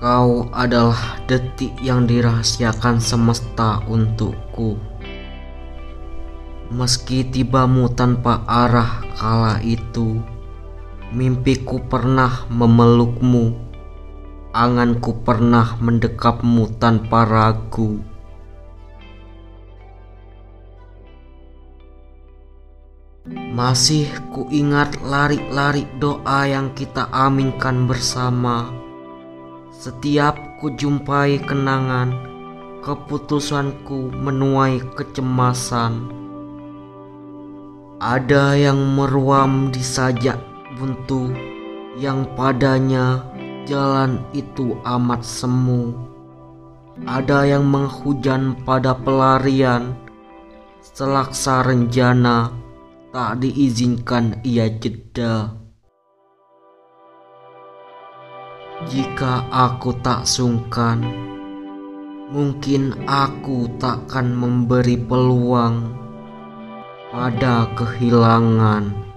Kau adalah detik yang dirahasiakan semesta untukku. Meski tibamu tanpa arah kala itu, mimpiku pernah memelukmu, anganku pernah mendekapmu tanpa ragu. Masih kuingat lari-lari doa yang kita aminkan bersama setiap kujumpai kenangan, keputusanku menuai kecemasan. Ada yang meruam di sajak buntu, yang padanya jalan itu amat semu. Ada yang menghujan pada pelarian, selaksa rencana tak diizinkan ia jeda. Jika aku tak sungkan, mungkin aku takkan memberi peluang pada kehilangan.